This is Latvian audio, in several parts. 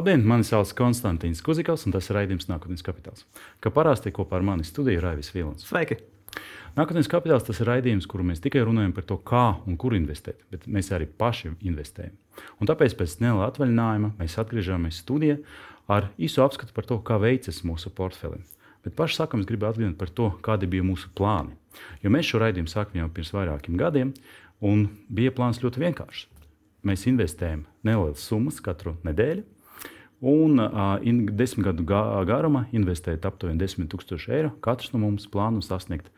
Labdien, mani sauc Konstantīns Kuzikovs, un tas ir raidījums Nākotnes kapitāls. Kā parasti kopā ar mani studiju Raivis Vilons. Sveiki! Nākotnes kapitāls tas ir raidījums, kur mēs tikai runājam par to, kā un kur investēt, bet mēs arī paši investējam. Un tāpēc pēc neliela atvaļinājuma mēs atgriežamies studijā ar īsu apskatu par to, kā veicas mūsu portfelim. Bet pašā sākumā es gribu atgādināt par to, kādi bija mūsu plāni. Jo mēs šo raidījumu sākām jau pirms vairākiem gadiem, un bija plāns ļoti vienkāršs. Mēs investējam nelielas summas katru nedēļu, Un in, desmit gadu garumā investēt aptuveni 10 000 eiro. Katrs no mums plāno sasniegt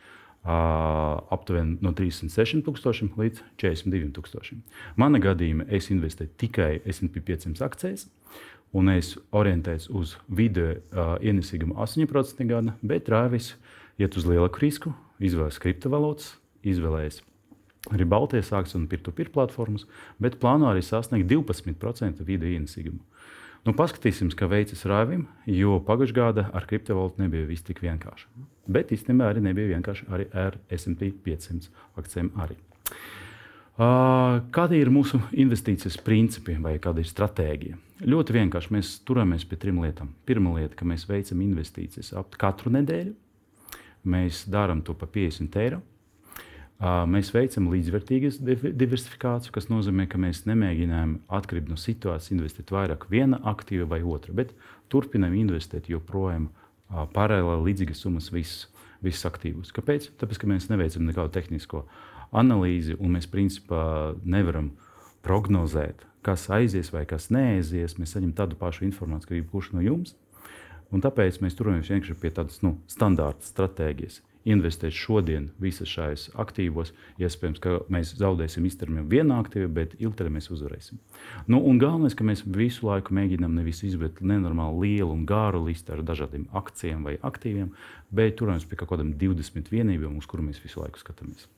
uh, aptuveni no 36,000 līdz 42,000. Manā gadījumā es investēju tikai SP 500 akcijas, un es orientējos uz video uh, ienesīgumu 8% gada, bet Rāvis iet uz lielāku risku, izvēlēs kriptovalūtas, izvēlēs arī Baltijas akcijas un peer-to-peer platformas, bet plāno arī sasniegt 12% video ienesīgumu. Nu, paskatīsimies, kā veicas Rāvim, jo pagājušā gada ar kriptovalūtu nebija viss tik vienkārši. Bet īstenībā arī nebija vienkārši arī ar SP 500 akcijiem. Arī. Uh, kādi ir mūsu investīcijas principi vai kāda ir stratēģija? Ļoti vienkārši mēs turamies pie trim lietām. Pirmā lieta, ka mēs veicam investīcijas ap katru nedēļu. Mēs darām to par 50 eiro. Mēs veicam līdzvērtīgu diversifikāciju, kas nozīmē, ka mēs nemēģinām atkarībā no situācijas investēt vairāk viena aktīva vai otra, bet turpinām investēt joprojām paralēli līdzīgas summas visus, visus aktīvus. Kāpēc? Tāpēc, ka mēs neveicam nekādu tehnisko analīzi un mēs principā nevaram prognozēt, kas aizies vai kas neaizies. Mēs saņemam tādu pašu informāciju, kā jebkurš no jums. Un tāpēc mēs turamies vienkārši pie tādas nu, standarta stratēģijas investēt šodien visas šajās aktīvos. Iespējams, ka mēs zaudēsim īstermiņā vienā aktīvā, bet ilgtermiņā mēs uzvarēsim. Nu, un galvenais, ka mēs visu laiku mēģinām nevis izvēlēt nenormāli lielu un garu listu ar dažādiem akcijiem vai aktīviem, bet turamies pie kaut kādām 20 vienībām, uz kurām mēs visu laiku skatāmies.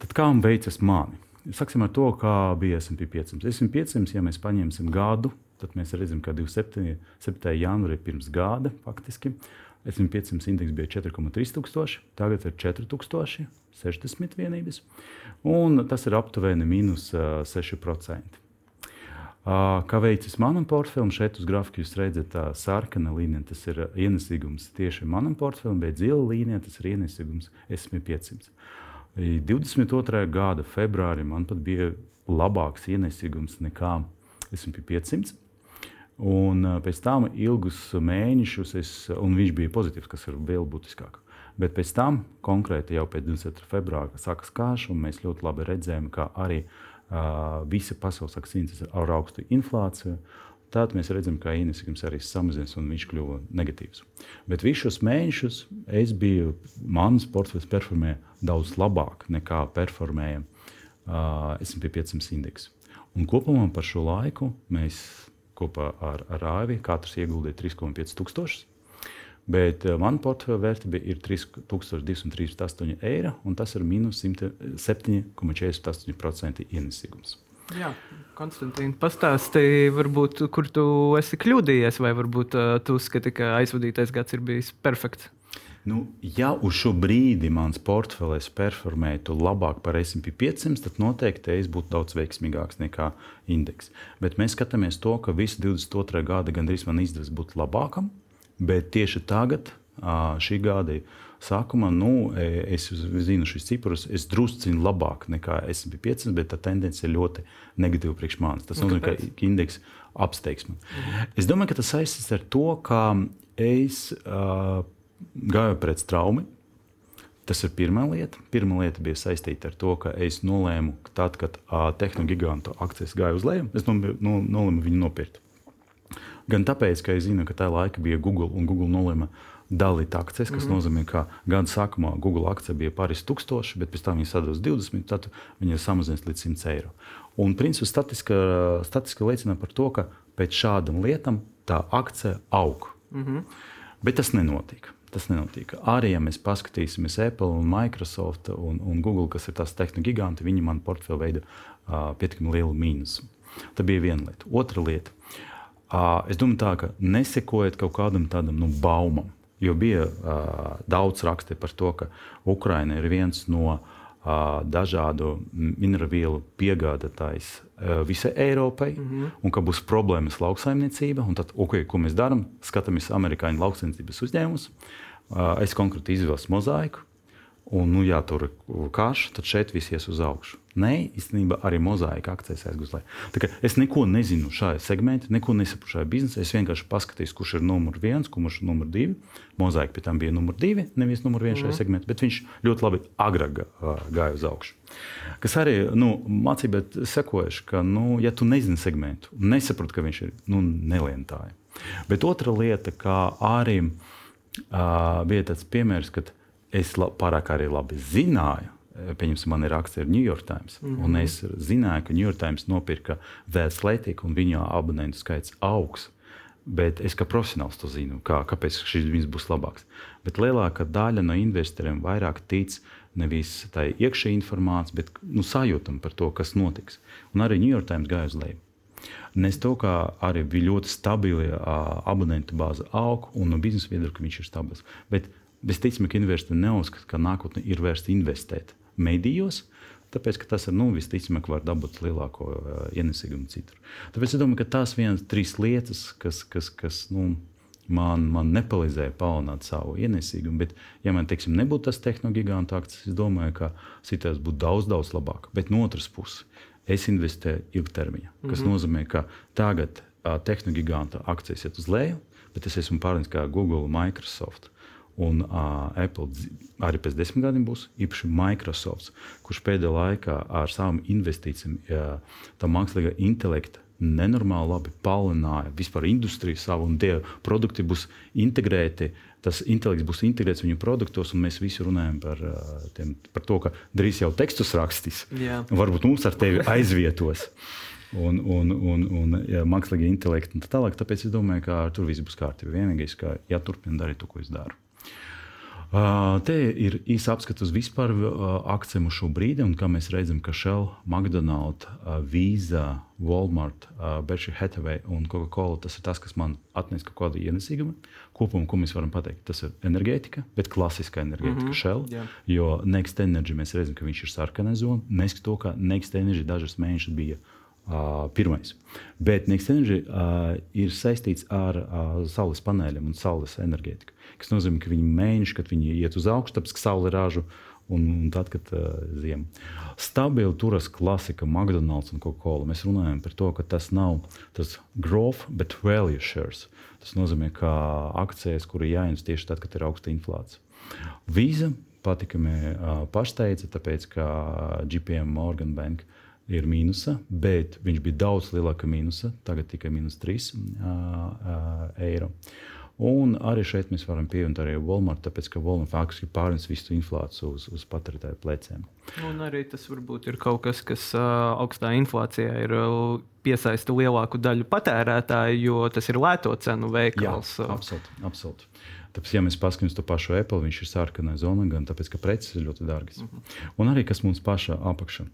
Tad kā veicas mani? Sāksim ar to, kā bija SP 500. SP 500, ja mēs paņemsim gadu, tad mēs redzam, ka 27. janvārī pirms gada faktiski SP500 indeks bija 4,3, tagad ir 4060 vienības, un tas ir aptuveni mīnus 6%. Kā veicas manam portfelim, šeit uz grafika jūs redzat, tā sarkana līnija, tas ir ienesīgums tieši manam portfelim, bet zila līnija, tas ir ienesīgums SP500. 22. gada februārī man pat bija labāks ienesīgums nekā SP500. Un pēc tam ilgus mēnešus, es, un viņš bija pozitīvs, kas ir vēl būtiskāk. Bet pēc tam, konkrēti jau pēc 24. februāra, sākas karš, un mēs ļoti labi redzējām, ka arī uh, visa pasaules akcijas ar augstu inflāciju. Tad mēs redzam, ka ienesīgums arī samazinās, un viņš kļuva negatīvs. Bet visus šos mēnešus es biju, mans portfels performēja daudz labāk nekā performēja uh, SP 500 indeks. Un kopumā par šo laiku mēs kopā ar, ar Rāvi. Katrs ieguldīja 3,5 tūkstošus. Bet uh, mana portfeļa vērtība ir 3238 eiro, un tas ir mīnus 7,48% ienesīgums. Jā, Konstantīna, pastāstīja, varbūt, kur tu esi kļūdījies, vai varbūt uh, tu uzskati, ka aizvadītais gads ir bijis perfekts. Nu, ja uz šo brīdi mans portfelis performētu labāk par SP 500, tad noteikti es būtu daudz veiksmīgāks nekā indeks. Bet mēs skatāmies to, ka visu 22. gada gandrīz man izdevās būt labākam, bet tieši tagad, šī gada sākumā, nu, es zinu šīs ciprus, es drusciņi labāk nekā SP 500, bet tā tendence ir ļoti negatīva priekš manis. Tas nozīmē, ka indeks apsteigs man. Mhm. Es domāju, ka tas saistīts ar to, ka es. Uh, gāju pret straumi. Tas ir pirmā lieta. Pirmā lieta bija saistīta ar to, ka es nolēmu, ka tad, kad tehnoloģiskā akcijas gāja uz leju, es nolēmu viņu nopirkt. Gan tāpēc, ka es zinu, ka tajā laikā bija Google un Google nolēma dalīt akcijas, kas mm -hmm. nozīmē, ka gada sākumā Google akcija bija pāris tūkstoši, bet pēc tam viņa sadalās 20, tad viņa ir samazinājusies līdz 100 eiro. Un principā statistika, statistika liecina par to, ka pēc šādām lietām tā akcija aug. Mm -hmm. Bet tas nenotika. Tas nenotika. Arī, ja mēs paskatīsimies Apple, un Microsoft un, un Google, kas ir tās tehnoloģija giganti, viņi man portfeli veido uh, pietiekami lielu mīnusu. Tā bija viena lieta. Otra lieta. Uh, es domāju, tā, ka nesekojiet kaut kādam tādam nu, baumam. Jo bija uh, daudz rakstu par to, ka Ukraina ir viens no uh, dažādu minerālu piegādātājs visai Eiropai, mm -hmm. un ka būs problēmas lauksaimniecība. Tad, okay, ko mēs darām? Skatāmies amerikāņu lauksaimniecības uzņēmumus. Es konkrēti izvēlos mozaiku, un, nu, ja tur ir karš, tad šeit viss ies uz augšu. Nē, īstenībā arī mozaīka akcijas aizgūs. Es neko nezinu šajā segmentā, neko nesaprotu šajā biznesā. Es vienkārši paskatījos, kurš ir numur viens, kurš ir numur divi. Mozaīka pēc tam bija numur divi, nevis numur viens šajā mm. segmentā, bet viņš ļoti labi agrāk gāja uz augšu. Kas arī nu, mācībai sekojuši, ka, nu, ja tu nezini segmentu, nesaproti, ka viņš ir nu, nelientāji. Bet otra lieta, kā arī uh, bija tāds piemērs, kad es la, pārāk arī labi zināju, Pieņemsim, man ir akcija ar New York Times. Mm -hmm. Un es zināju, ka New York Times nopirka vēl slētīgu, un viņa abonentu skaits augs. Bet es kā profesionāls to zinu, kā, kāpēc šis būs labāks. Bet lielākā daļa no investoriem vairāk tic nevis tai iekšējai informācijai, bet nu, sajūtam par to, kas notiks. Un arī New York Times gāja uz leju. Nes to, ka arī bija ļoti stabili uh, abonentu bāze aug, un no biznesa viedokļa viņš ir stabils. Bet visticamāk, investori neuzskata, ka nākotnē ir vērts investēt medijos, Tāpēc, ka tas ir nu, visticamāk, var dabūt lielāko uh, ienesīgumu citur. Tāpēc es domāju, ka tās vienas trīs lietas, kas, kas, kas nu, man, man nepalīdzēja palielināt savu ienesīgumu. Bet, ja man teiksim, nebūtu tas tehnoloģija akts, es domāju, ka situācija būtu daudz, daudz labāka. Bet no otras puses, es investēju ilgtermiņā, kas mm -hmm. nozīmē, ka tagad uh, tehnoloģija akcijas iet uz leju, bet es esmu pārliecināts, ka Google, Microsoft un uh, Apple arī pēc desmit gadiem būs īpaši Microsoft, kurš pēdējā laikā ar savām investīcijām, uh, tā mākslīgā intelekta nenormāli labi palināja vispār industriju savu, un tie produkti būs integrēti. Tas intelekts būs integrēts viņu produktos, un mēs visi runājam par, tiem, par to, ka drīz jau tekstus rakstīs. Jā. Varbūt mums ar tevi aizvietos. un, un, un, un ja, mākslīgā intelekta un tā tālāk. Tāpēc es domāju, ka tur viss būs kārtībā. Vienīgais, ka jāturpina darīt to, ko es daru. Te ir īsa apskats uz vispār akcijiem šo brīdi, un kā mēs redzam, ka Shell, McDonald's, Visa, Walmart, Berkshire Hathaway un Coca-Cola tas ir tas, kas man atnesa kaut kādu ienesīgumu. Kopumā, ko mēs varam pateikt, tas ir enerģētika, bet klasiskā enerģētika, mm -hmm. Shell. Yeah. Jo Next Energy mēs redzam, ka viņš ir sarkanā zona. Neskatoties to, ka Next Energy dažas mēnešus bija Uh, pirmais. Bet Next Energy uh, ir saistīts ar uh, saules paneļiem un saules enerģētiku kas nozīmē, ka viņi mēģina, kad viņi iet uz augšu, tāpēc ka saule ražu. Un, un tad, kad uh, ziema stabili turas klasika, McDonald's un Coca-Cola, mēs runājam par to, ka tas nav tas growth, bet value shares. Tas nozīmē, ka akcijas, kuri jāinvestē tieši tad, kad ir augsta inflācija. Visa patikami uh, pašteica, tāpēc ka GPM Morgan Bank ir mīnusa, bet viņš bija daudz lielāka mīnusa, tagad tikai mīnus 3 uh, uh, eiro. Un arī šeit mēs varam pievienot arī Walmart, tāpēc ka Walmart faktiski pārnes visu inflāciju uz, uz patērētāju pleciem. Un arī tas varbūt ir kaut kas, kas uh, augstā inflācijā ir uh, piesaista lielāku daļu patērētāju, jo tas ir lēto cenu veikals. Jā, absolūti. absolūti. Tāpēc, ja mēs paskatāmies to pašu Apple, viņš ir sarkanā zonā, gan tāpēc, ka preces ir ļoti dārgas. Mm -hmm. Un arī kas mums pašā apakšā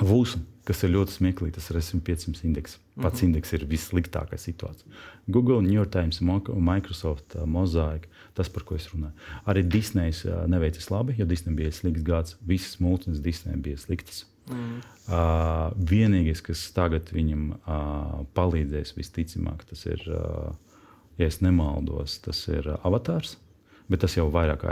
Vūsu, kas ir ļoti smieklīgi, tas ir SP500 indeks. Pats mm -hmm. indeks ir vissliktākā situācija. Google, New York Times, Microsoft, uh, Mosaic, tas, par ko es runāju. Arī Disneys uh, neveicis labi, jo Disney bija slikts gads. Visas multinacionālas Disney bija sliktas. Mm. Uh, vienīgais, kas tagad viņam uh, palīdzēs, visticamāk, tas ir, uh, ja es nemaldos, tas ir uh, Avatārs. Mm bet tas jau vairāk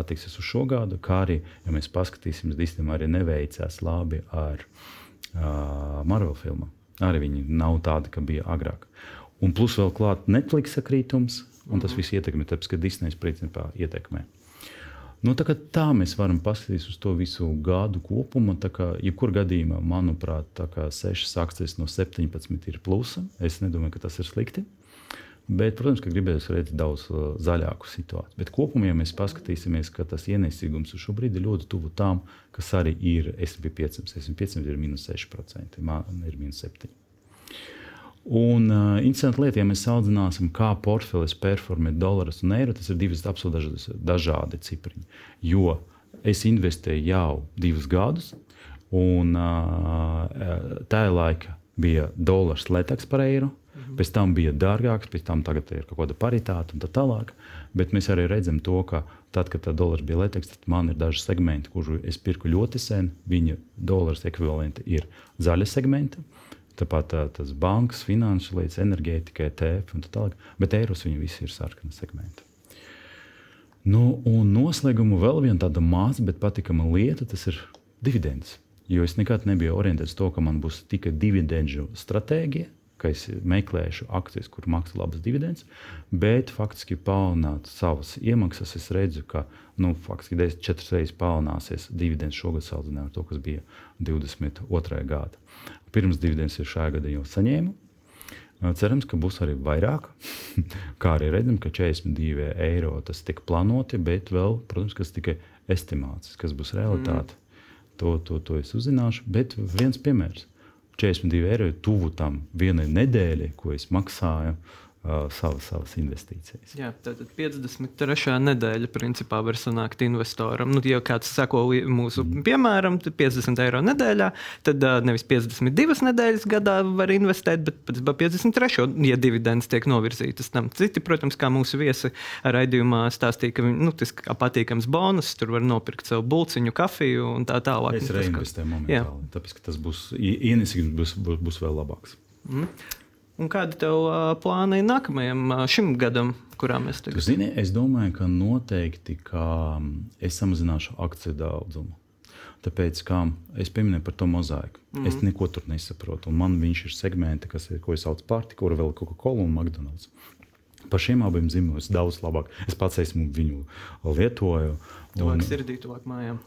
attieksies uz šo gadu. Kā arī, ja mēs paskatīsimies, Disneyam arī neveicās labi ar uh, Marvel filmu. Arī viņi nav tādi, kā bija agrāk. Un plus vēl klāt Netflix sakrītums, un tas mhm. viss ietekmē, tāpēc, ka Disneys principā ietekmē. Nu, tā, tā mēs varam paskatīties uz to visu gadu kopumā. Jebkurā gadījumā, manuprāt, sešas akcijas no 17 ir plusa. Es nedomāju, ka tas ir slikti. Bet, protams, ka gribēs redzēt daudz uh, zaļāku situāciju. Bet kopumā, ja mēs paskatīsimies, ka tas ienesīgums šobrīd ir ļoti tuvu tam, kas arī ir SP 500. SP 500 ir minus 6%, man ir minus 7%. Un uh, interesanti lieta, ja mēs salīdzināsim, kā portfelis performē dolārus un eiro, tas ir divas absolūti dažādi, cipriņi. Jo es investēju jau divus gadus, un uh, uh tā laika bija dolārs lētāks par eiro Mhm. Pēc tam bija dārgāks, pēc tam ir kaut kāda paritāte un tā tālāk. Bet mēs arī redzam to, ka tad, kad tā dolārs bija lētāks, tad man ir daži segmenti, kurus es pirku ļoti sen. Viņa dolārs ekvivalenti ir zaļa segmenta. Tāpat tā, tas bankas, finanšu lietas, enerģētika, ETF un tā tālāk. Bet eiros viņi visi ir sarkana segmenti. Nu, un noslēgumu vēl viena tāda maza, bet patīkama lieta, tas ir dividends. Jo es nekad nebiju orientēts to, ka man būs tikai dividendžu stratēģija, ka es meklēšu akcijas, kur maksā labas dividendes, bet faktiski palielināt savas iemaksas. Es redzu, ka nu, faktiski 4 reizes palielināsies dividends šogad salīdzinājumā ar to, kas bija 22. gada. Pirms dividends ir šajā gadā jau saņēmu. Cerams, ka būs arī vairāk. Kā arī redzam, ka 42 eiro tas tika plānoti, bet vēl, protams, kas tikai estimāts, kas būs realitāte. Mm. To, to, to es uzzināšu. Bet viens piemērs. 42 eiro ir tuvu tam vienai nedēļai, ko es maksāju uh, savas, savas investīcijas. Jā, tātad 53. nedēļa principā var sanākt investoram. Nu, ja kāds seko mūsu mm. piemēram, tad 50 eiro nedēļā, tad uh, nevis 52 nedēļas gadā var investēt, bet 53. ja dividends tiek novirzītas tam. Citi, protams, kā mūsu viesi raidījumā stāstīja, ka nu, tas kā patīkams bonus, tur var nopirkt sev bulciņu, kafiju un tā tālāk. Es reinvestēju momentāli, tāpēc, ka tas būs ienesīgums būs, būs, būs vēl labāks. Mm. Un kādi tev plāni nākamajam uh, šim gadam, kurā mēs tagad strādājam? Es domāju, ka noteikti ka es samazināšu akciju daudzumu. Tāpēc, kā es pieminēju par to mozaiku, mm -hmm. es neko tur nesaprotu. Un man viņš ir segmenti, kas ir, ko es saucu par pārtiku, kur vēl Coca-Cola un McDonald's. Par šiem abiem zīmoliem daudz labāk. Es pats esmu viņu lietoju. Tuvāk sirdī, tuvāk mājām.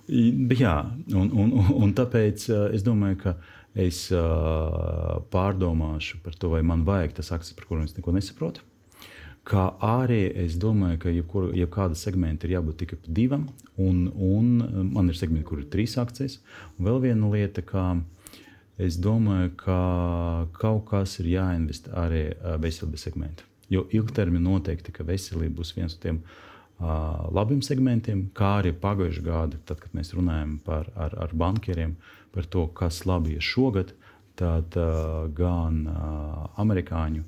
Jā, un, un, un, un tāpēc es domāju, ka es uh, pārdomāšu par to, vai man vajag tas akcijas, par kurām es neko nesaprotu. Kā arī es domāju, ka jebkura, jebkāda segmenta ir jābūt tikai divam, un, un man ir segmenti, kur ir trīs akcijas. Un vēl viena lieta, ka es domāju, ka kaut kas ir jāinvestē arī veselības segmentā. Jo ilgtermiņā noteikti, ka veselība būs viens no tiem uh, labiem segmentiem, kā arī pagājušajā gadā, tad, kad mēs runājam par ar, ar banķieriem, uh, par to, kas labi ir šogad, tad uh, gan uh, amerikāņu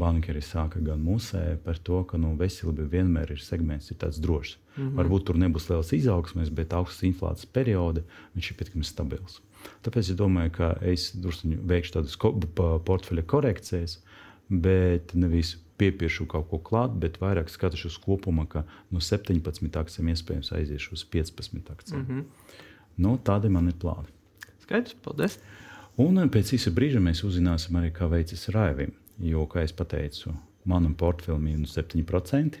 bankeri sāka, gan mūsēji par to, ka nu, veselība vienmēr ir segments, ir tāds drošs. Mm -hmm. Varbūt tur nebūs liels izaugsmes, bet augstas inflācijas perioda viņš ir pietiekami stabils. Tāpēc es domāju, ka es drusku veikšu tādas portfeļa korekcijas, bet nevis piepiešu kaut ko klāt, bet vairāk skatīšos kopumā, ka no 17 akcijiem iespējams aiziešu uz 15 akcijiem. Mm -hmm. nu, tādi man ir plāni. Skaidrs, paldies. Un pēc īsa brīža mēs uzzināsim arī, kā veicas raivim. Jo, kā jau teicu, manam portfelim ir 7%.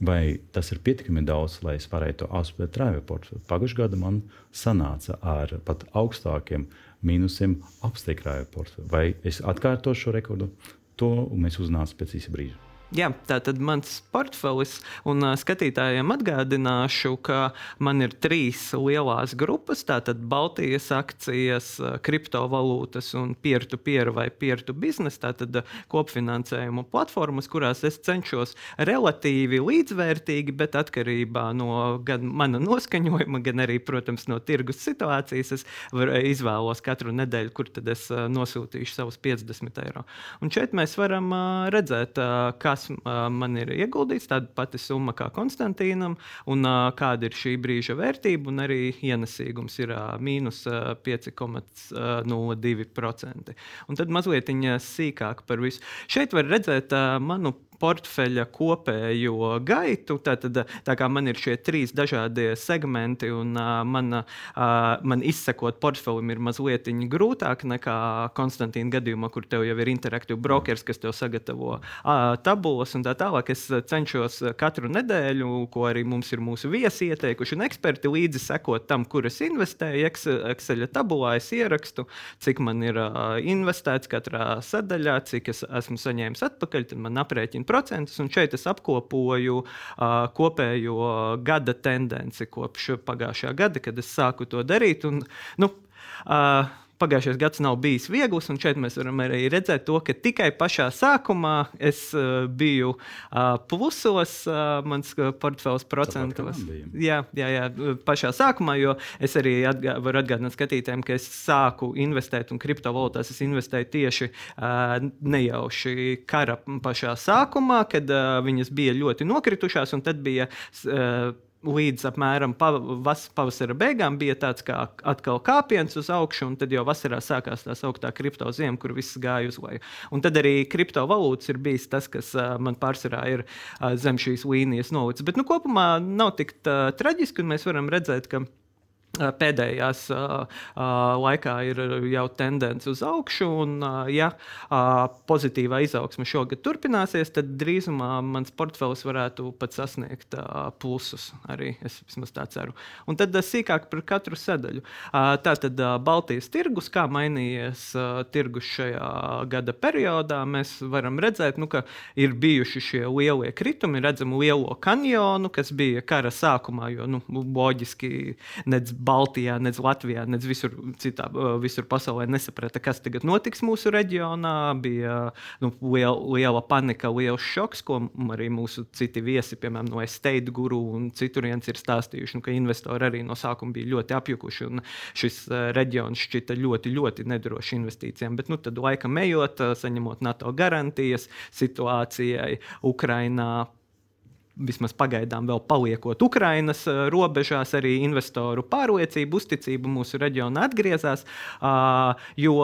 Vai tas ir pietiekami daudz, lai es varētu apspēlēt raivu portfeli? Pagājušajā gadā man sanāca ar pat augstākiem mīnusiem apsteigt raivu portfeli. Vai es atkārtošu šo rekordu? To mēs uzzināsim pēc īsa brīža. Jā, tā tad mans portfelis, un skatītājiem atgādināšu, ka man ir trīs lielās grupas. Tātad Baltijas akcijas, kriptovalūtas un peer-to-peer vai peer-to business, tātad kopfinansējuma platformas, kurās es cenšos relatīvi līdzvērtīgi, bet atkarībā no gan mana noskaņojuma, gan arī, protams, no tirgus situācijas, es izvēlos katru nedēļu, kur tad es nosūtīšu savus 50 eiro. Un šeit mēs varam redzēt, kas uh, man ir ieguldīts, tāda pati summa kā Konstantīnam, un kāda ir šī brīža vērtība, un arī ienesīgums ir mīnus uh, 5,02%. Un tad mazliet sīkāk par visu. Šeit var redzēt manu portfeļa kopējo gaitu. Tātad, tā kā man ir šie trīs dažādie segmenti, un uh, man, uh, man izsekot portfelim ir mazliet grūtāk nekā Konstantīna gadījumā, kur tev jau ir interaktīvs brokers, kas tev sagatavo uh, tabulas un tā tālāk. Es cenšos katru nedēļu, ko arī mums ir mūsu viesi ieteikuši, un eksperti līdzi sekot tam, kur es investēju. Excel tabulā es ierakstu, cik man ir uh, investēts katrā sadaļā, cik es esmu saņēmis atpakaļ, tad man aprēķina 7%, un šeit es apkopoju uh, kopējo gada tendenci kopš pagājušā gada, kad es sāku to darīt. Un, nu, Uh, pagājušais gads nav bijis viegls, un šeit mēs varam arī redzēt to, ka tikai pašā sākumā es uh, biju uh, plusos, uh, mans portfels procentos. Jā, jā, jā, pašā sākumā, jo es arī atgā, varu atgādināt skatītājiem, ka es sāku investēt un kriptovalūtās es investēju tieši uh, nejauši kara pašā sākumā, kad uh, viņas bija ļoti nokritušās, un tad bija uh, līdz apmēram pavasara beigām bija tāds kā atkal kāpiens uz augšu, un tad jau vasarā sākās tā sauktā kripto ziema, kur viss gāja uz leju. Un tad arī kriptovalūtas ir bijis tas, kas man pārsvarā ir zem šīs līnijas nolicis. Bet nu, kopumā nav tik traģiski, un mēs varam redzēt, ka Pēdējās uh, uh, laikā ir jau tendence uz augšu, un, ja pozitīvā izaugsme šogad turpināsies, tad drīzumā mans portfelis varētu pat sasniegt plusus. Arī es vismaz tā ceru. Un tad sīkāk par katru sadaļu. Tā tad Baltijas tirgus, kā mainījies tirgus šajā gada periodā, mēs varam redzēt, nu, ka ir bijuši šie lielie kritumi, redzam lielo kanjonu, kas bija kara sākumā, jo nu, loģiski nedz Baltijā, ne Latvijā, ne visur, citā, visur pasaulē nesaprata, kas tagad notiks mūsu reģionā. Bija nu, liela, liela panika, liels šoks, ko arī mūsu citi viesi, piemēram, no Estate Guru un citurienes ir stāstījuši, nu, ka investori arī no sākuma bija ļoti apjukuši. Šis reģions šķita ļoti, ļoti nedrošs investīcijām. Bet nu, tad, laikam ejot, saņemot NATO garantijas situācijai Ukrainā vismaz pagaidām vēl paliekot Ukrainas eh, robežās, arī investoru pārliecība, uzticība mūsu reģionā atgriezās. Jo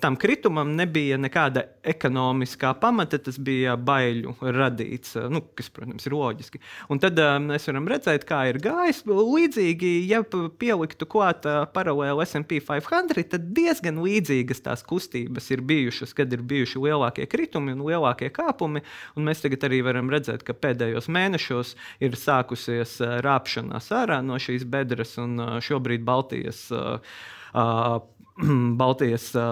tam kritumam nebija nekāda ekonomiskā pamata, tas bija baiļu radīts, eh, nu, kas, protams, ir loģiski. Un tad uh, mēs varam redzēt, kā ir gājis. Līdzīgi, ja pieliktu klāt paralēli SP 500, tad diezgan līdzīgas tās kustības ir bijušas, kad ir bijuši lielākie kritumi un lielākie kāpumi. Un mēs tagad arī varam redzēt, ka pēdējos mēnešos ir sākusies rāpšanās ārā no šīs bedres, un šobrīd Baltijas. Uh, Baltijas uh,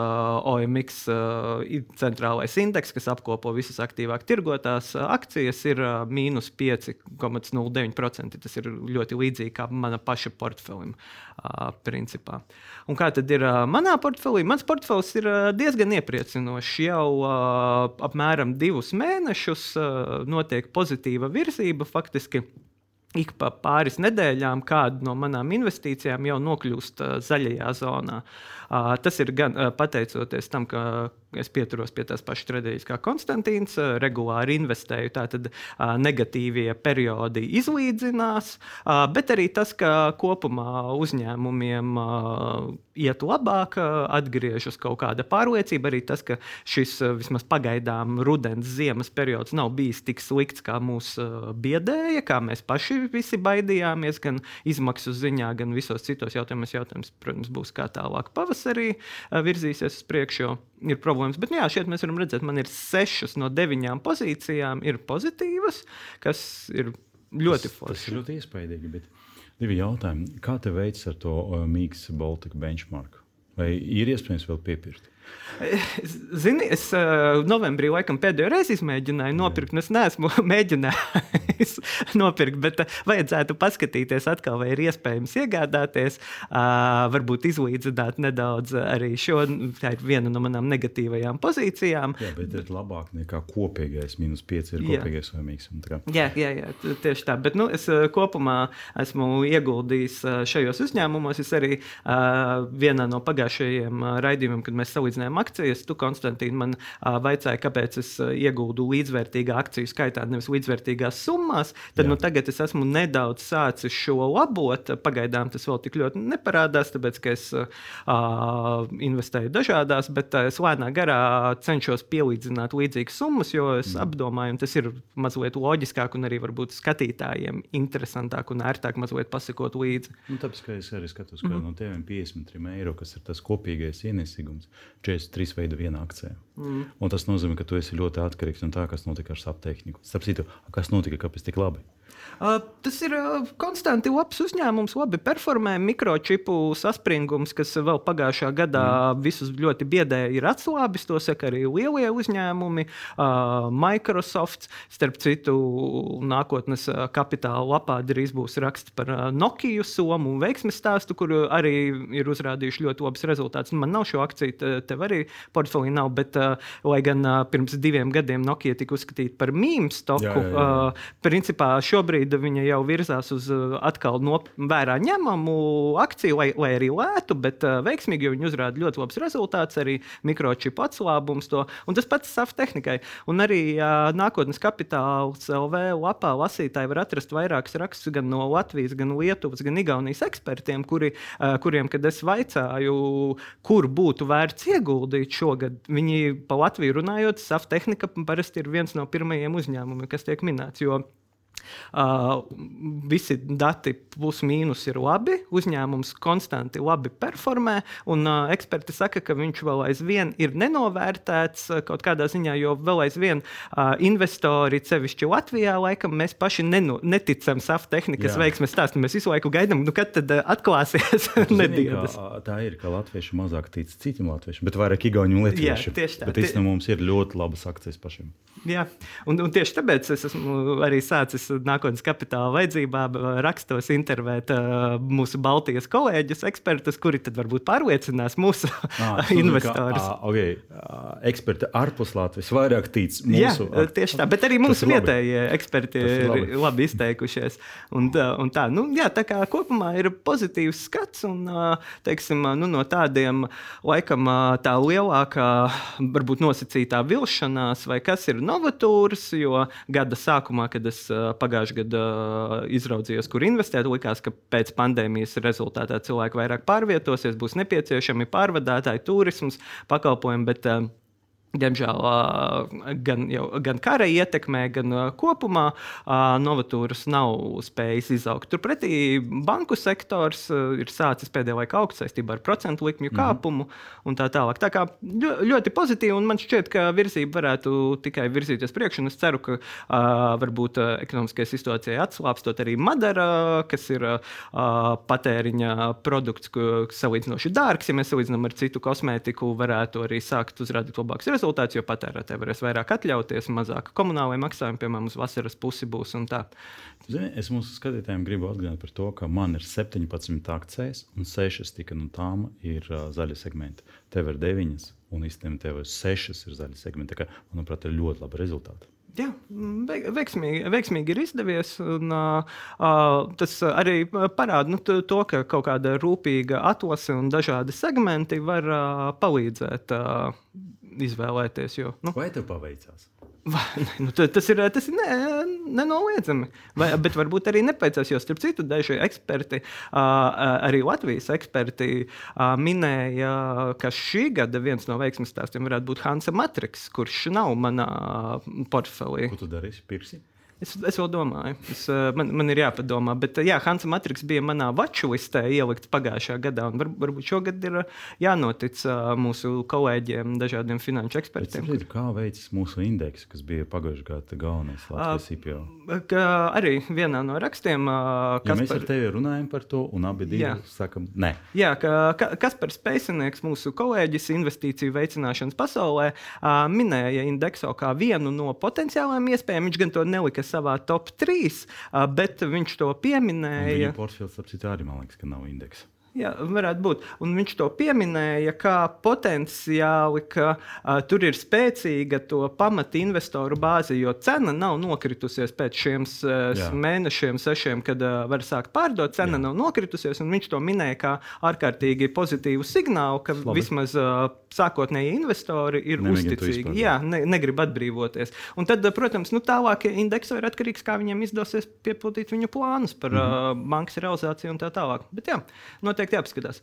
OMX uh, centrālais indeks, kas apkopo visas aktīvāk tirgotās uh, akcijas, ir uh, mīnus 5,09%. Tas ir ļoti līdzīgi kā mana paša portfelim. Uh. Un kā tad ir uh, manā portfelī? Mans portfels ir uh, diezgan iepriecinošs. Jau uh, apmēram divus mēnešus uh, notiek pozitīva virzība faktiski ik pa pāris nedēļām kāda no manām investīcijām jau nokļūst uh, zaļajā zonā. Tas ir gan pateicoties tam, ka es pieturos pie tās pašas stratēģijas kā Konstantīns, regulāri investēju, tātad negatīvie periodi izlīdzinās, bet arī tas, ka kopumā uzņēmumiem iet labāk, atgriežas kaut kāda pārliecība, arī tas, ka šis vismaz pagaidām rudens, ziemas periods nav bijis tik slikts, kā mūs biedēja, kā mēs paši visi baidījāmies, gan izmaksu ziņā, gan visos citos jautājumos. Jautājums, protams, būs kā tālāk pavasarī virzīsies uz priekšu ir problēmas. Bet, nu, jā, šeit mēs varam redzēt, man ir sešas no deviņām pozīcijām, ir pozitīvas, kas ir ļoti forši. Tas ir ļoti iespaidīgi. Bet divi jautājumi. Kā te veids ar to uh, Mīgas Baltica benchmark? Vai ir iespējams vēl piepirkt? Zini, es uh, novembrī laikam pēdējo reizi izmēģināju nopirkt, un es neesmu mēģinājis nopirkt, bet uh, vajadzētu paskatīties atkal, vai ir iespējams iegādāties. Uh, varbūt izlīdzināt nedaudz arī šo. Tā ir viena no manām negatīvajām pozīcijām. Jā, bet ir labāk nekā kopīgais. Minus 5 ir kopīgais vainīgs. Jā, jā, jā, tieši tā. Bet nu, es kopumā esmu ieguldījis šajos uzņēmumos. Es arī uh, vienā no pagājušajiem raidījumiem, kad mēs salīdzinājām salīdzinājām akcijas. Tu, Konstantīna, man uh, vaicāja, kāpēc es iegūdu līdzvērtīgā akciju skaitā, nevis līdzvērtīgās summās. Tad nu, tagad es esmu nedaudz sācis šo labot. Pagaidām tas vēl tik ļoti neparādās, tāpēc ka es uh, investēju dažādās, bet uh, es lēnā garā cenšos pielīdzināt līdzīgas summas, jo es mm. apdomāju, un tas ir mazliet loģiskāk un arī varbūt skatītājiem interesantāk un ērtāk mazliet pasakot līdzi. Nu, tāpēc, ka es arī skatos, ka mm. no tiem 53 eiro, kas ir tas kopīgais ienesīgums, 43 veidu vienā akcijā. Mm. Un tas nozīmē, ka tu esi ļoti atkarīgs no tā, kas notika ar saptehniku. Starp citu, kas notika, kāpēc tik labi? Uh, tas ir uh, konstanti labs uzņēmums, labi performē. Mikročipu saspringums, kas vēl pagājušā gadā mm. visus ļoti biedēja, ir atslābis. To saka arī lielie uzņēmumi. Uh, Microsoft, starp citu, nākotnes kapitāla lapā drīz būs raksts par Nokia somu un veiksmes stāstu, kur arī ir uzrādījuši ļoti labus rezultātus. Man nav šo akciju, tev arī portfelī nav, bet, lai gan pirms diviem gadiem Nokia tika uzskatīta par mīmīmu stoku, jā, jā, jā. principā šobrīd šobrīd viņa jau virzās uz uh, atkal no vērā ņemamu akciju, lai, lai arī lētu, bet uh, veiksmīgi, jo viņi uzrāda ļoti labus rezultātus, arī mikročipu atslābums. To, un tas pats SAF tehnikai. Un arī uh, nākotnes kapitāls LV lapā lasītāji var atrast vairākus rakstus gan no Latvijas, gan Lietuvas, gan Igaunijas ekspertiem, kuri, uh, kuriem, kad es vaicāju, kur būtu vērts ieguldīt šogad, viņi pa Latviju runājot, SAF tehnika parasti ir viens no pirmajiem uzņēmumiem, kas tiek minēts. Jo Uh, visi dati plus mīnus ir labi, uzņēmums konstanti labi performē, un uh, eksperti saka, ka viņš vēl aizvien ir nenovērtēts uh, kaut kādā ziņā, jo vēl aizvien uh, investori, sevišķi Latvijā, laikam mēs paši neno, neticam SAF tehnikas Jā. veiksmes stāstam. Mēs visu laiku gaidām, nu, kad tad uh, atklāsies nedēļas. Tā ir, ka latvieši mazāk tic citiem latviešiem, bet vairāk igauņu lietuviešu. Tieši tā. Bet īstenībā mums ir ļoti labas akcijas pašiem. Jā, un, un tieši tāpēc es esmu arī sācis nākotnes kapitāla vajadzībām rakstos intervēt uh, mūsu Baltijas kolēģus, ekspertus, kuri tad varbūt pārliecinās mūsu ah, investorus. Kā, ah, okay. Ah, eksperti ārpus Latvijas vairāk tic mūsu. Jā, tieši tā, bet arī mūsu vietējie eksperti ir labi. labi izteikušies. Un, un tā, nu, jā, tā kā kopumā ir pozitīvs skats un, teiksim, nu, no tādiem laikam tā lielākā, varbūt nosacītā vilšanās vai kas ir novatūras, jo gada sākumā, kad es pagājušajā gadā izraudzījos, kur investēt, likās, ka pēc pandēmijas rezultātā cilvēki vairāk pārvietosies, būs nepieciešami pārvadātāji, turisms, pakalpojumi. Bet, Diemžēl gan, jau, gan kara ietekmē, gan kopumā novatūras nav spējis izaugt. Turpretī banku sektors ir sācis pēdējā laikā augt saistībā ar procentu likmju -hmm. kāpumu un tā tālāk. Tā kā ļoti pozitīvi, un man šķiet, ka virzība varētu tikai virzīties priekšā. Es ceru, ka varbūt ekonomiskajai situācijai atslābstot arī Madara, kas ir patēriņa produkts, kas salīdzinoši dārgs, ja mēs salīdzinām ar citu kosmētiku, varētu arī sākt uzrādīt labākus rezultāts, jo patērētāji varēs vairāk atļauties, mazāk komunālajie maksājumi, piemēram, uz vasaras pusi būs. Zini, es mūsu skatītājiem gribu atgādināt par to, ka man ir 17 akcijas, un 6 tikai no tām ir uh, zaļa segmenta. Tev ir 9, un īstenībā tev ir 6 ir zaļa segmenta. Tā kā, manuprāt, ir ļoti labi rezultāti. Jā, veiksmīgi, veiksmīgi ir izdevies. Un, uh, tas arī parāda nu, to, ka kaut kāda rūpīga atlase un dažādi segmenti var uh, palīdzēt uh, izvēlēties. Jo, nu, Vai tev paveicās? Vai, nu, tas ir, tas ir ne, nenoliedzami. Vai, bet varbūt arī nepaicās, jo starp citu, daži eksperti, arī Latvijas eksperti, minēja, ka šī gada viens no veiksmīgākajiem stāstiem varētu būt Hansa Matriks, kurš nav manā portfelī. Ko tu darīsi? Pirksi? Es, es vēl domāju, es, eh, man, man ir jāpadomā. Bet, eh, jā, Hansa Matriks bija manā vaču listē ielikts pagājušajā gadā. Var, varbūt šogad ir eh, jānotic mūsu kolēģiem, dažādiem finanšu ekspertiem. Kur... Kā veicas mūsu indeks, kas bija pagājušajā gadā galvenais Latvijas IPO? Arī vienā no rakstiem, kas ja mēs ar tevi runājam par to, un abi divi sakam, nē. Jā, ka, kas par spēcinieks, mūsu kolēģis investīciju veicināšanas pasaulē, minēja indekso kā vienu no potenciālām iespējām. Viņš gan to nelika savā top 3, bet viņš to pieminēja. Viņa portfels, ap citu, arī man liekas, ka nav indeksa. Jā, varētu būt. Un viņš to pieminēja kā potenciāli, ka uh, tur ir spēcīga to pamata investoru bāze, jo cena nav nokritusies pēc šiem uh, mēnešiem, sešiem, kad uh, var sākt pārdot. Cena Jā. nav nokritusies, un viņš to minēja kā ārkārtīgi pozitīvu signālu, ka Labi. vismaz uh, sākotnēji investori ir Nemēģin uzticīgi. Jā, ne, negrib atbrīvoties. Un tad, protams, nu, tālākie indeksi ir atkarīgs, kā viņiem izdosies piepildīt viņu plānus par mm -hmm. uh, bankas realizāciju un tā tālāk. Bet jā, noteikti jāpaskatās.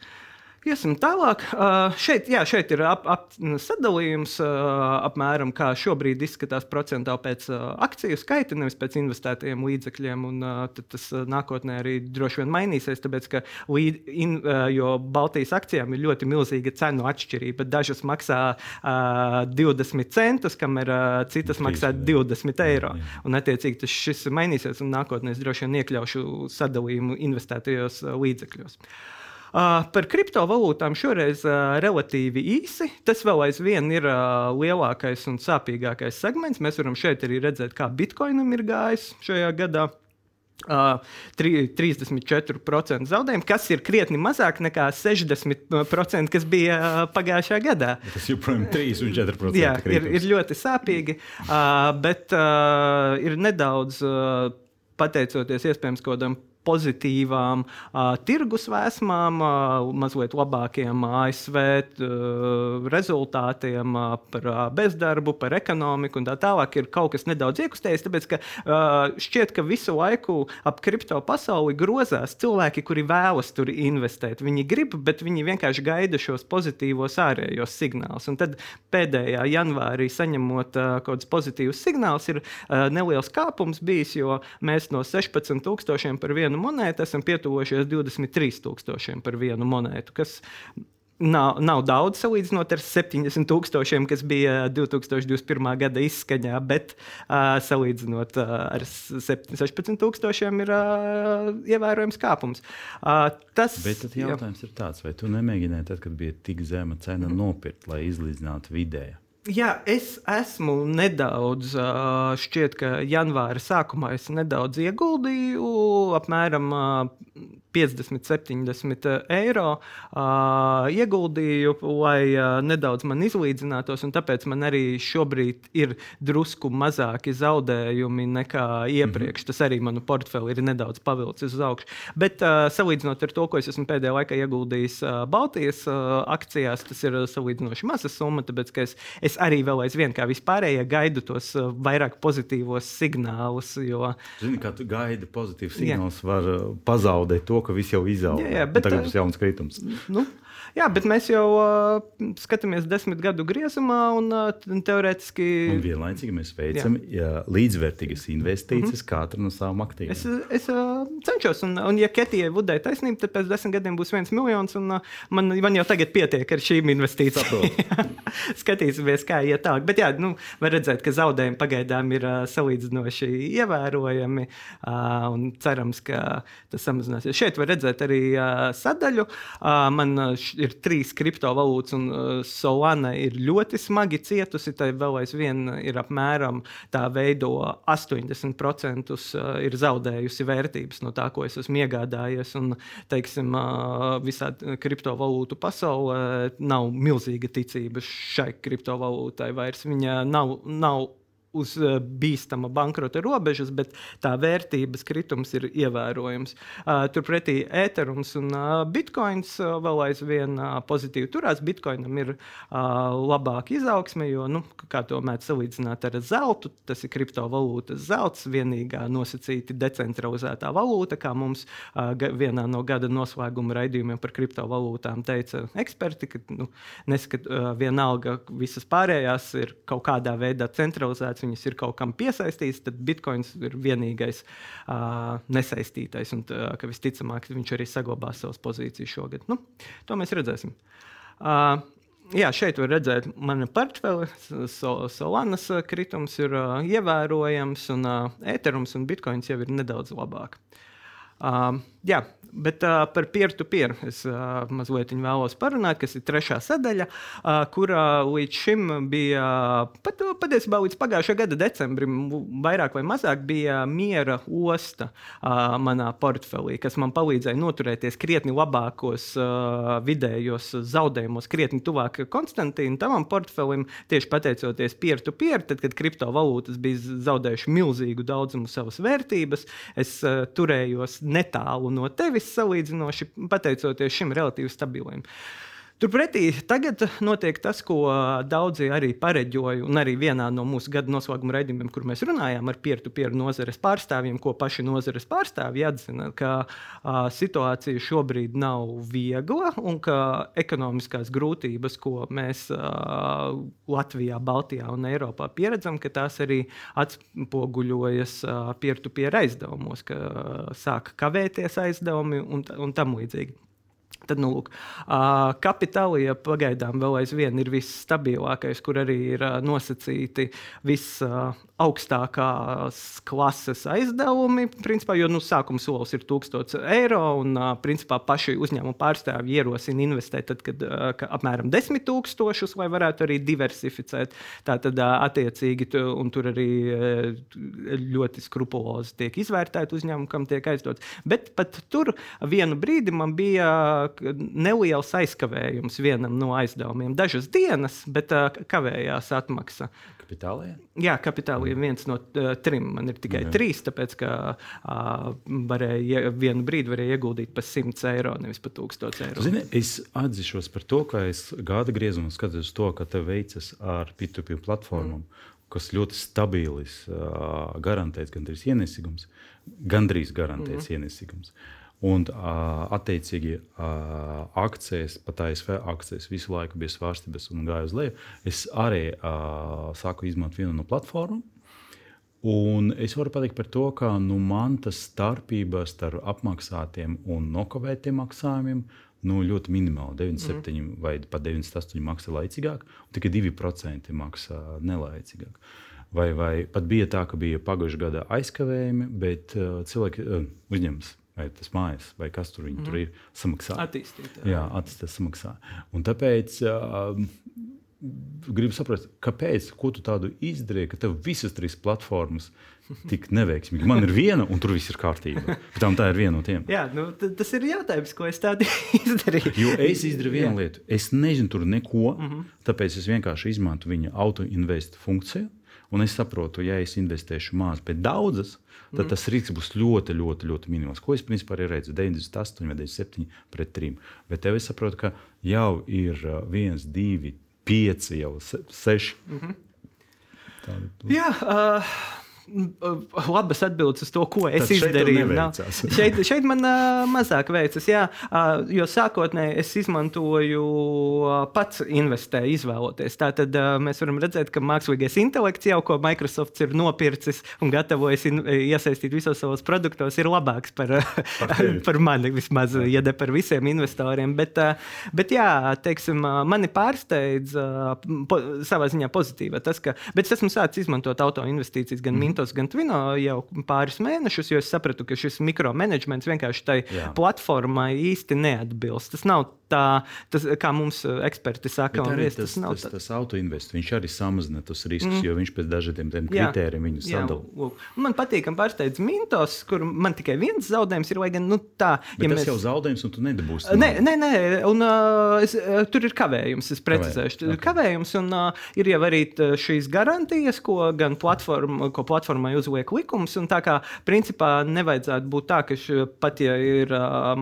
Iesim tālāk. Uh, šeit, jā, šeit ir ap, ap, sadalījums, uh, apmēram kā šobrīd izskatās procentuāli pēc uh, akciju skaita, nevis pēc investētajiem līdzekļiem. Un, uh, tas uh, nākotnē arī droši vien mainīsies, tāpēc ka līd, in, uh, Baltijas akcijām ir ļoti milzīga cenu atšķirība. Dažas maksā uh, 20 centus, kamēr uh, citas maksā 20 eiro. Un, attiecīgi, tas šis mainīsies, un nākotnē es droši vien iekļaušu sadalījumu investētajos uh, līdzekļos. Uh, par kriptovalūtām šoreiz relatīvi īsi. Tas vēl aizvien ir lielākais un sāpīgākais segments. Mēs varam šeit arī redzēt, kā bitkoinam ir gājis šajā gadā. Uh, 34% zaudējumu, kas ir krietni mazāk nekā 60%, kas bija uh, pagājušajā gadā. Tas joprojām ir 3 un 4%. Jā, ir, ir ļoti sāpīgi, uh, bet ir nedaudz. Pateicoties iespējams kaut kādam pozitīvām uh, tirgus vēsmām, uh, mazliet labākiem ASV uh, rezultātiem uh, par uh, bezdarbu, par ekonomiku un tā tālāk ir kaut kas nedaudz iekustējis. Tāpēc, ka uh, šķiet, ka visu laiku ap kripto pasauli grozās cilvēki, kuri vēlas tur investēt. Viņi grib, bet viņi vienkārši gaida šos pozitīvos ārējos signālus. Un tad pēdējā janvārī saņemot uh, kaut kādus pozitīvus signālus, ir uh, neliels kāpums bijis, jo mēs no 16,000 par vienu monētu, esam pietuvojušies 23,000 par vienu monētu, kas Nav, nav daudz salīdzinot ar 70,000, kas bija 2021. gada izskaņā, bet uh, salīdzinot uh, ar 16,000 ir uh, ievērojams kāpums. Uh, tas bet jautājums jā. ir tāds, vai tu nemēģināji, tad, kad bija tik zema cena, mm. nopirkt, lai izlīdzinātu vidēju? Jā, es esmu nedaudz, šķiet, ka janvāra sākumā es nedaudz ieguldīju, apmēram 50, 70 eiro uh, ieguldīju, lai uh, nedaudz man izlīdzinātos. Tāpēc man arī šobrīd ir drusku mazāki zaudējumi nekā iepriekš. Mm -hmm. Tas arī manu portfeli ir nedaudz pavilcis uz augšu. Bet uh, salīdzinot ar to, ko es esmu pēdējā laikā ieguldījis uh, Baltijas uh, akcijās, tas ir salīdzinoši maza summa. Tāpēc es, es arī vēl aizvien, kā vispārējie, gaidu tos uh, vairāk pozitīvos signālus. Jo... Zini, kā tu gaidi pozitīvus signālus, var uh, pazaudēt to ka viss jau izauga. Jā, jā, bet tagad būs jauns kritums. Nu, Jā, bet mēs jau uh, skatāmies desmit gadu griezumā, un uh, teorētiski. Un vienlaicīgi mēs veicam jā. līdzvērtīgas investīcijas mm -hmm. katra no savām aktīviem. Es, es uh, cenšos, un, un ja Ketijai Vudai taisnība, tad pēc desmit gadiem būs viens miljons, un uh, man, man jau tagad pietiek ar šīm investīcijām. Skatīsimies, kā iet tālāk. Bet jā, nu, var redzēt, ka zaudējumi pagaidām ir uh, salīdzinoši ievērojami, uh, un cerams, ka tas samazināsies. Šeit var redzēt arī uh, sadaļu. Uh, man, uh, ir trīs kriptovalūtas, un uh, Solana ir ļoti smagi cietusi. Tā vēl aizvien ir apmēram tā veido 80% uh, ir zaudējusi vērtības no tā, ko es esmu iegādājies. Un, teiksim, uh, visā kriptovalūtu pasaulē nav milzīga ticība šai kriptovalūtai vairs. Viņa nav, nav uz uh, bīstama bankrota robežas, bet tā vērtības kritums ir ievērojams. Uh, turpretī Ethereums un uh, Bitcoins vēl aizvien pozitīvi turās. Bitcoinam ir labāka izaugsme, jo, nu, kā to mēdz salīdzināt ar zeltu, tas ir kriptovalūtas zelts, vienīgā nosacīti decentralizētā valūta, kā mums vienā no gada noslēguma raidījumiem par kriptovalūtām teica eksperti, ka nu, neskat, vienalga visas pārējās ir kaut kādā veidā centralizētas reģistrēts, viņas ir kaut kam piesaistīts, tad bitkoins ir vienīgais uh, nesaistītais. Un uh, ka visticamāk, viņš arī saglabās savas pozīcijas šogad. Nu, to mēs redzēsim. Uh, Jā, šeit var redzēt, mana portfeli, Solanas kritums ir uh, ievērojams, un uh, Ethereums un Bitcoins jau ir nedaudz labāk. Uh, jā, Bet uh, par peer-to-peer -peer es uh, mazliet vēlos parunāt, kas ir trešā sadaļa, uh, kurā līdz šim bija, pat, patiesībā līdz pagājušā gada decembrim, vairāk vai mazāk bija miera osta uh, manā portfelī, kas man palīdzēja noturēties krietni labākos uh, vidējos zaudējumos, krietni tuvāk Konstantīna tavam portfelim, tieši pateicoties peer-to-peer, -peer, tad, kad kriptovalūtas bija zaudējušas milzīgu daudzumu savas vērtības, es uh, turējos netālu no tevis sevis salīdzinoši, pateicoties šim relatīvi stabilam. Turpretī tagad notiek tas, ko daudzi arī pareģoja, un arī vienā no mūsu gada noslēguma raidījumiem, kur mēs runājām ar peer-to-peer nozares pārstāvjiem, ko paši nozares pārstāvji atzina, ka a, situācija šobrīd nav viegla un ka ekonomiskās grūtības, ko mēs a, Latvijā, Baltijā un Eiropā pieredzam, ka tās arī atspoguļojas peer-to-peer aizdevumos, ka sāk kavēties aizdevumi un, un tam līdzīgi. Tad, nu, lūk, kapitālija pagaidām vēl aizvien ir visstabilākais, kur arī ir nosacīti visaugstākās klases aizdevumi. Principā, jo nu, sākuma solis ir 1000 eiro, un principā paši uzņēmuma pārstāvji ierosina investēt tad, kad uh, apmēram 10 tūkstošus, lai varētu arī diversificēt. Tātad, uh, attiecīgi, tur arī ļoti skrupulozi tiek izvērtēti uzņēmumi, kam tiek aizdots. Bet pat tur vienu brīdi man bija neliels aizkavējums vienam no aizdevumiem. Dažas dienas, bet kavējās atmaksa. Kapitālajā? Jā, kapitālajā viens no trim. Man ir tikai Jā. trīs, tāpēc ka varēja, vienu brīdi varēja ieguldīt pa 100 eiro, nevis pa 1000 eiro. Zini, es atzīšos par to, ka es gada griezumā skatos to, ka tev veicas ar P2P platformām. Mm kas ļoti stabils, garantēts gandrīz ienesīgums, gandrīz garantēts mm -hmm. ienesīgums. Un, attiecīgi, akcijas, pat ASV akcijas visu laiku bija svārstības un gāja uz leju. Es arī sāku izmantot vienu no platformām. Un es varu pateikt par to, ka nu, man tas starpība starp apmaksātiem un nokavētiem maksājumiem nu, ļoti minimāli. 97 mm. vai pat 98 maksā laicīgāk, un tikai 2% maksā nelaicīgāk. Vai, vai pat bija tā, ka bija pagājušā gada aizkavējumi, bet cilvēki uzņemas vai tas mājas, vai kas tur, mm. tur ir samaksā. Attīstīt. Jā, attīstīt samaksā. Un tāpēc uh, gribu saprast, kāpēc, ko tu tādu izdarīji, ka tev visas trīs platformas tik neveiksmīgi. Man ir viena, un tur viss ir kārtībā. Tam tā ir viena no tiem. Jā, nu, tas ir jautājums, ko es tādu izdarīju. Jo es izdarīju vienu Jā. lietu. Es nezinu tur neko, mm -hmm. tāpēc es vienkārši izmantoju viņa auto-invest funkciju. Un es saprotu, ja es investēšu maz, bet daudzas, tad mm. tas risks būs ļoti, ļoti, ļoti minimāls. Ko es principā arī redzu? 98 vai 97 pret 3. Bet tev es saprotu, ka jau ir 1, 2, 5, jau 6. Mm -hmm. Tāda, Jā, uh, labas atbildes uz to, ko es Tad izdarīju. Šeit, šeit man uh, mazāk veicas, jā, uh, jo sākotnēji es izmantoju uh, pats investēju, izvēloties. Tātad uh, mēs varam redzēt, ka mākslīgais intelekts jau, ko Microsoft ir nopircis un gatavojas iesaistīt visos savos produktos, ir labāks par, par, par mani vismaz, ja ne par visiem investoriem. Bet, uh, bet jā, teiksim, uh, mani pārsteidz uh, po, savā ziņā pozitīvi tas, ka, bet es esmu sācis izmantot auto investīcijas gan mm. Mintos, gan Twino jau pāris mēnešus, jo es sapratu, ka šis mikromanagements vienkārši tai Jā. platformai īsti neatbilst. Tas nav tā, tas, kā mums uh, eksperti saka, un vies, tas, tas nav. Tas, tas autoinvests, viņš arī samazina tos riskus, mm. jo viņš pēc dažādiem kritērijiem viņu sadala. Man patīk, ka pārsteidz Mintos, kur man tikai viens zaudējums ir, lai gan nu, tā. Bet ja tas mēs... jau zaudējums, un tu nedabūsi. Nē, nē, nē, un uh, es, uh, tur ir kavējums, es precizēšu. Kavējums, okay. kavējums un uh, ir jau arī šīs garantijas, ko gan platforma, ko platformai uzliek likums, un tā kā principā nevajadzētu būt tā, ka š, pat ja ir uh,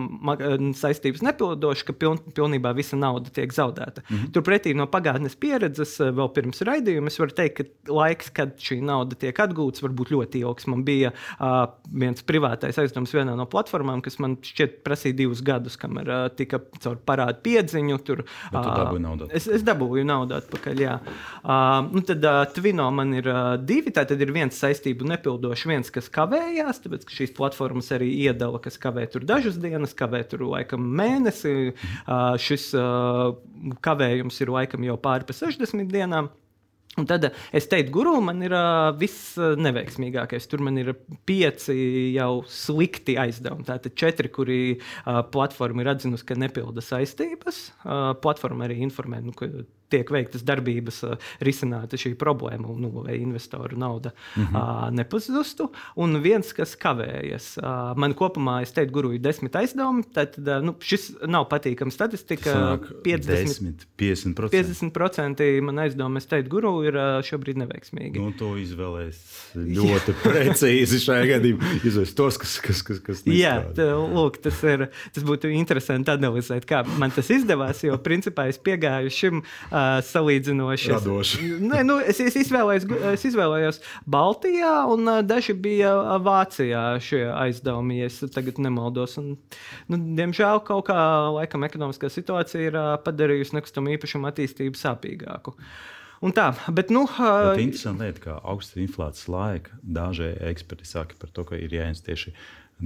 saistības nepildošas, ka piln, pilnībā visa nauda tiek zaudēta. Mm -hmm. Turpretī no pagātnes pieredzes, eh, vēl pirms raidījuma, es varu teikt, ka laiks, kad šī nauda tiek atgūta, var būt ļoti ilgs. Man bija uh, viens privātais aizdevums vienā no platformām, kas man šķiet prasīja divus gadus, kamēr uh, tika caur parādu piedziņu. Tur, tu dabūji naudu. Es, es dabūju naudu atpakaļ. Jā. Uh, nu tad uh, Twino man ir uh, divi. Tā tad ir viens saistību nepildošs, viens, kas kavējās, tāpēc ka šīs platformas arī iedala, kas kavē tur dažas dienas, kavē tur laikam mēnesi. Uh, šis uh, kavējums ir laikam jau pāri pa 60 dienām. Un tad es teiktu, guru man ir uh, viss neveiksmīgākais. Tur man ir pieci jau slikti aizdevumi. Tātad četri, kuri uh, platforma ir atzinusi, ka nepilda saistības. Uh, platforma arī informē, nu, ka tiek veiktas darbības, risināta šī problēma, nu, lai investoru nauda mm -hmm. nepazustu. Un viens, kas kavējas, man kopumā, es teiktu, guru ir desmit aizdevumi. Tad nu, šis nav patīkams statistika. Sanāk 50, 50%. 50% man aizdevumi, es teiktu, guru ir šobrīd neveiksmīgi. Nu, to izvēlēs ļoti precīzi šajā gadījumā. Izvēlēs tos, kas, kas, kas, kas nestrādā. Jā, tā, lūk, tas, ir, tas būtu interesanti analizēt, kā man tas izdevās, jo principā es piegāju šim uh, salīdzinoši. Radoši. Nē, nu, es, es, izvēlējos, es izvēlējos Baltijā, un uh, daži bija Vācijā šie aizdevumi, ja es tagad nemaldos. Un, nu, diemžēl kaut kā laikam ekonomiskā situācija ir uh, padarījusi nekustamo īpašumu attīstību sāpīgāku. Un tā, bet, nu, uh, bet interesanti lieta, ka augsta inflācijas laika daži eksperti saka par to, ka ir jāies tieši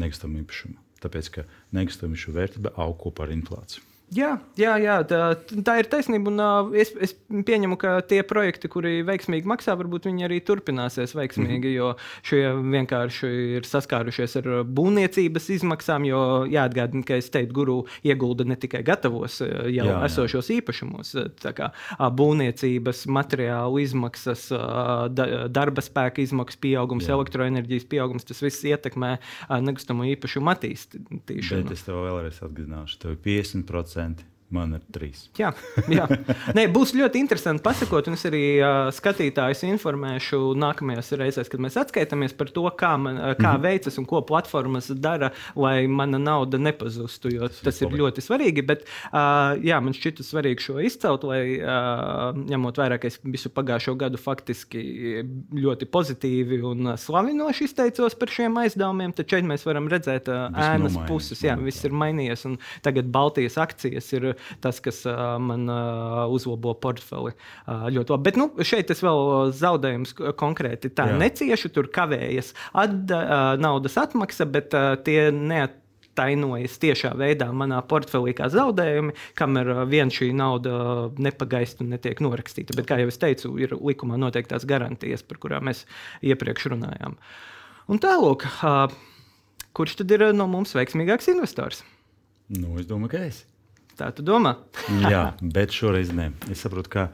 nekustamā īpašuma. Tāpēc, ka nekustamā īpašuma vērtība aug kopā ar inflāciju. Jā, jā, jā tā, tā ir taisnība. Un, uh, es, es pieņemu, ka tie projekti, kuri veiksmīgi maksā, varbūt viņi arī turpināsies veiksmīgi, mhm. jo šie vienkārši ir saskārušies ar būvniecības izmaksām. Jo jāatgādina, ka State Guru iegulda ne tikai gatavos jau jā, jā. esošos īpašumos, kā būvniecības materiālu izmaksas, da, darba spēka izmaksas pieaugums, jā. elektroenerģijas pieaugums. Tas viss ietekmē nekustamo īpašumu attīstīšanu. Bet es tev vēlreiz atgādināšu, ka 50%. understand Man ir trīs. Jā, jā. Nē, būs ļoti interesanti pasakot, un es arī uh, skatītājus informēšu nākamajās reizēs, kad mēs atskaitāmies par to, kā, man, kā mm -hmm. veicas un ko platformas dara, lai mana nauda nepazustu. Tas, tas ir ļoti svarīgi. Bet uh, jā, man šķita svarīgi šo izcelt, lai uh, ņemot vērā, ka es visu pagājušo gadu faktiski ļoti pozitīvi un slavinoši izteicos par šiem aizdevumiem, tad šeit mēs varam redzēt uh, ēnas puses. Jā, viss ir mainījies, un tagad Baltijas akcijas ir tas, kas man uzlabo portfeli ļoti labi. Bet nu, šeit es vēl zaudējumus konkrēti tā Jā. neciešu, tur kavējas atda, naudas atmaksa, bet tie neat tainojas tiešā veidā manā portfelī kā zaudējumi, kamēr vien šī nauda nepagaist un netiek norakstīta. Bet, kā jau es teicu, ir likumā noteiktās garantijas, par kurām mēs iepriekš runājām. Un tālāk, kurš tad ir no mums veiksmīgāks investors? Nu, es domāju, ka es. Tā tu domā? Jā, bet šoreiz nē. Es saprotu, ka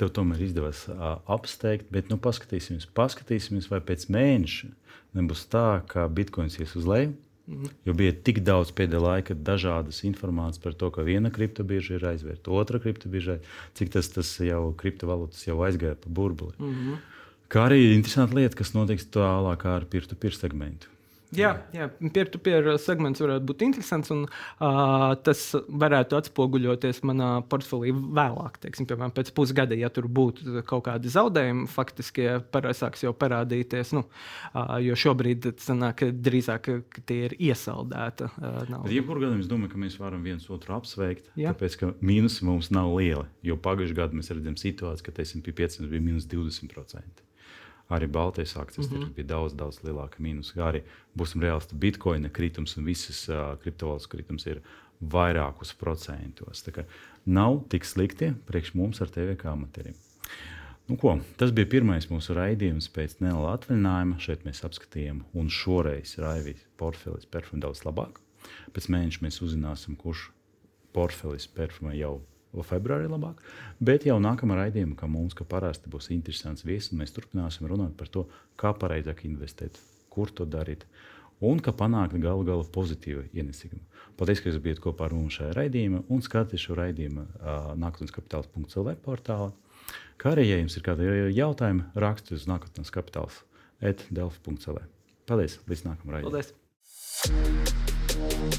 tev tomēr izdevās uh, apsteigt, bet nu, paskatīsimies, paskatīsimies, vai pēc mēneša nebūs tā, ka bitkoins ies uz leju. Mm -hmm. Jo bija tik daudz pēdējā laikā dažādas informācijas par to, ka viena kriptobīža ir aizvērta, otra kriptobīža, cik tas, tas jau kriptovalūtas jau aizgāja pa burbuli. Mm -hmm. Kā arī interesanta lieta, kas notiks tālāk ar peer-to-peer segmentu. Jā, jā peer-to-peer segments varētu būt interesants, un uh, tas varētu atspoguļoties manā portfelī vēlāk. Teiksim, piemēram, pēc pusgada, ja tur būtu kaut kādi zaudējumi, faktiski sāks jau parādīties. Nu, uh, jo šobrīd sanāk, drīzāk tie ir iesaldēti. Uh, Jebkurā gadījumā es domāju, ka mēs varam viens otru apsveikt, jā. tāpēc ka mīnusi mums nav liela. Jo pagājušajā gadā mēs redzam situāciju, ka SP 500 bija mīnus 20% arī Baltijas akcijas mm -hmm. bija daudz, daudz lielāka mīnus. Arī būsim reāli, bitkoina kritums un visas uh, kriptovalūtas kritums ir vairākus procentos. Tā kā nav tik slikti priekš mums ar TV kā amatieriem. Nu, ko, tas bija pirmais mūsu raidījums pēc neliela atvaļinājuma. Šeit mēs apskatījām, un šoreiz Raivijas portfelis perfumē daudz labāk. Pēc mēneša mēs uzzināsim, kurš portfelis perfumē jau februārī labāk. Bet jau nākamā raidījumā, kā mums kā parasti būs interesants viesis, mēs turpināsim runāt par to, kā pareizāk investēt, kur to darīt un kā panākt galu galā pozitīvu ienesīgumu. Paldies, ka jūs bijat kopā ar mums šajā raidījumā un skatījāt šo raidījumu uh, nākotnes kapitāls.cl portālā. Kā arī, ja jums ir kādi jautājumi, rakstiet uz nākotnes kapitāls etdelf.cl. Paldies! Līdz nākamajam raidījumam! Paldies!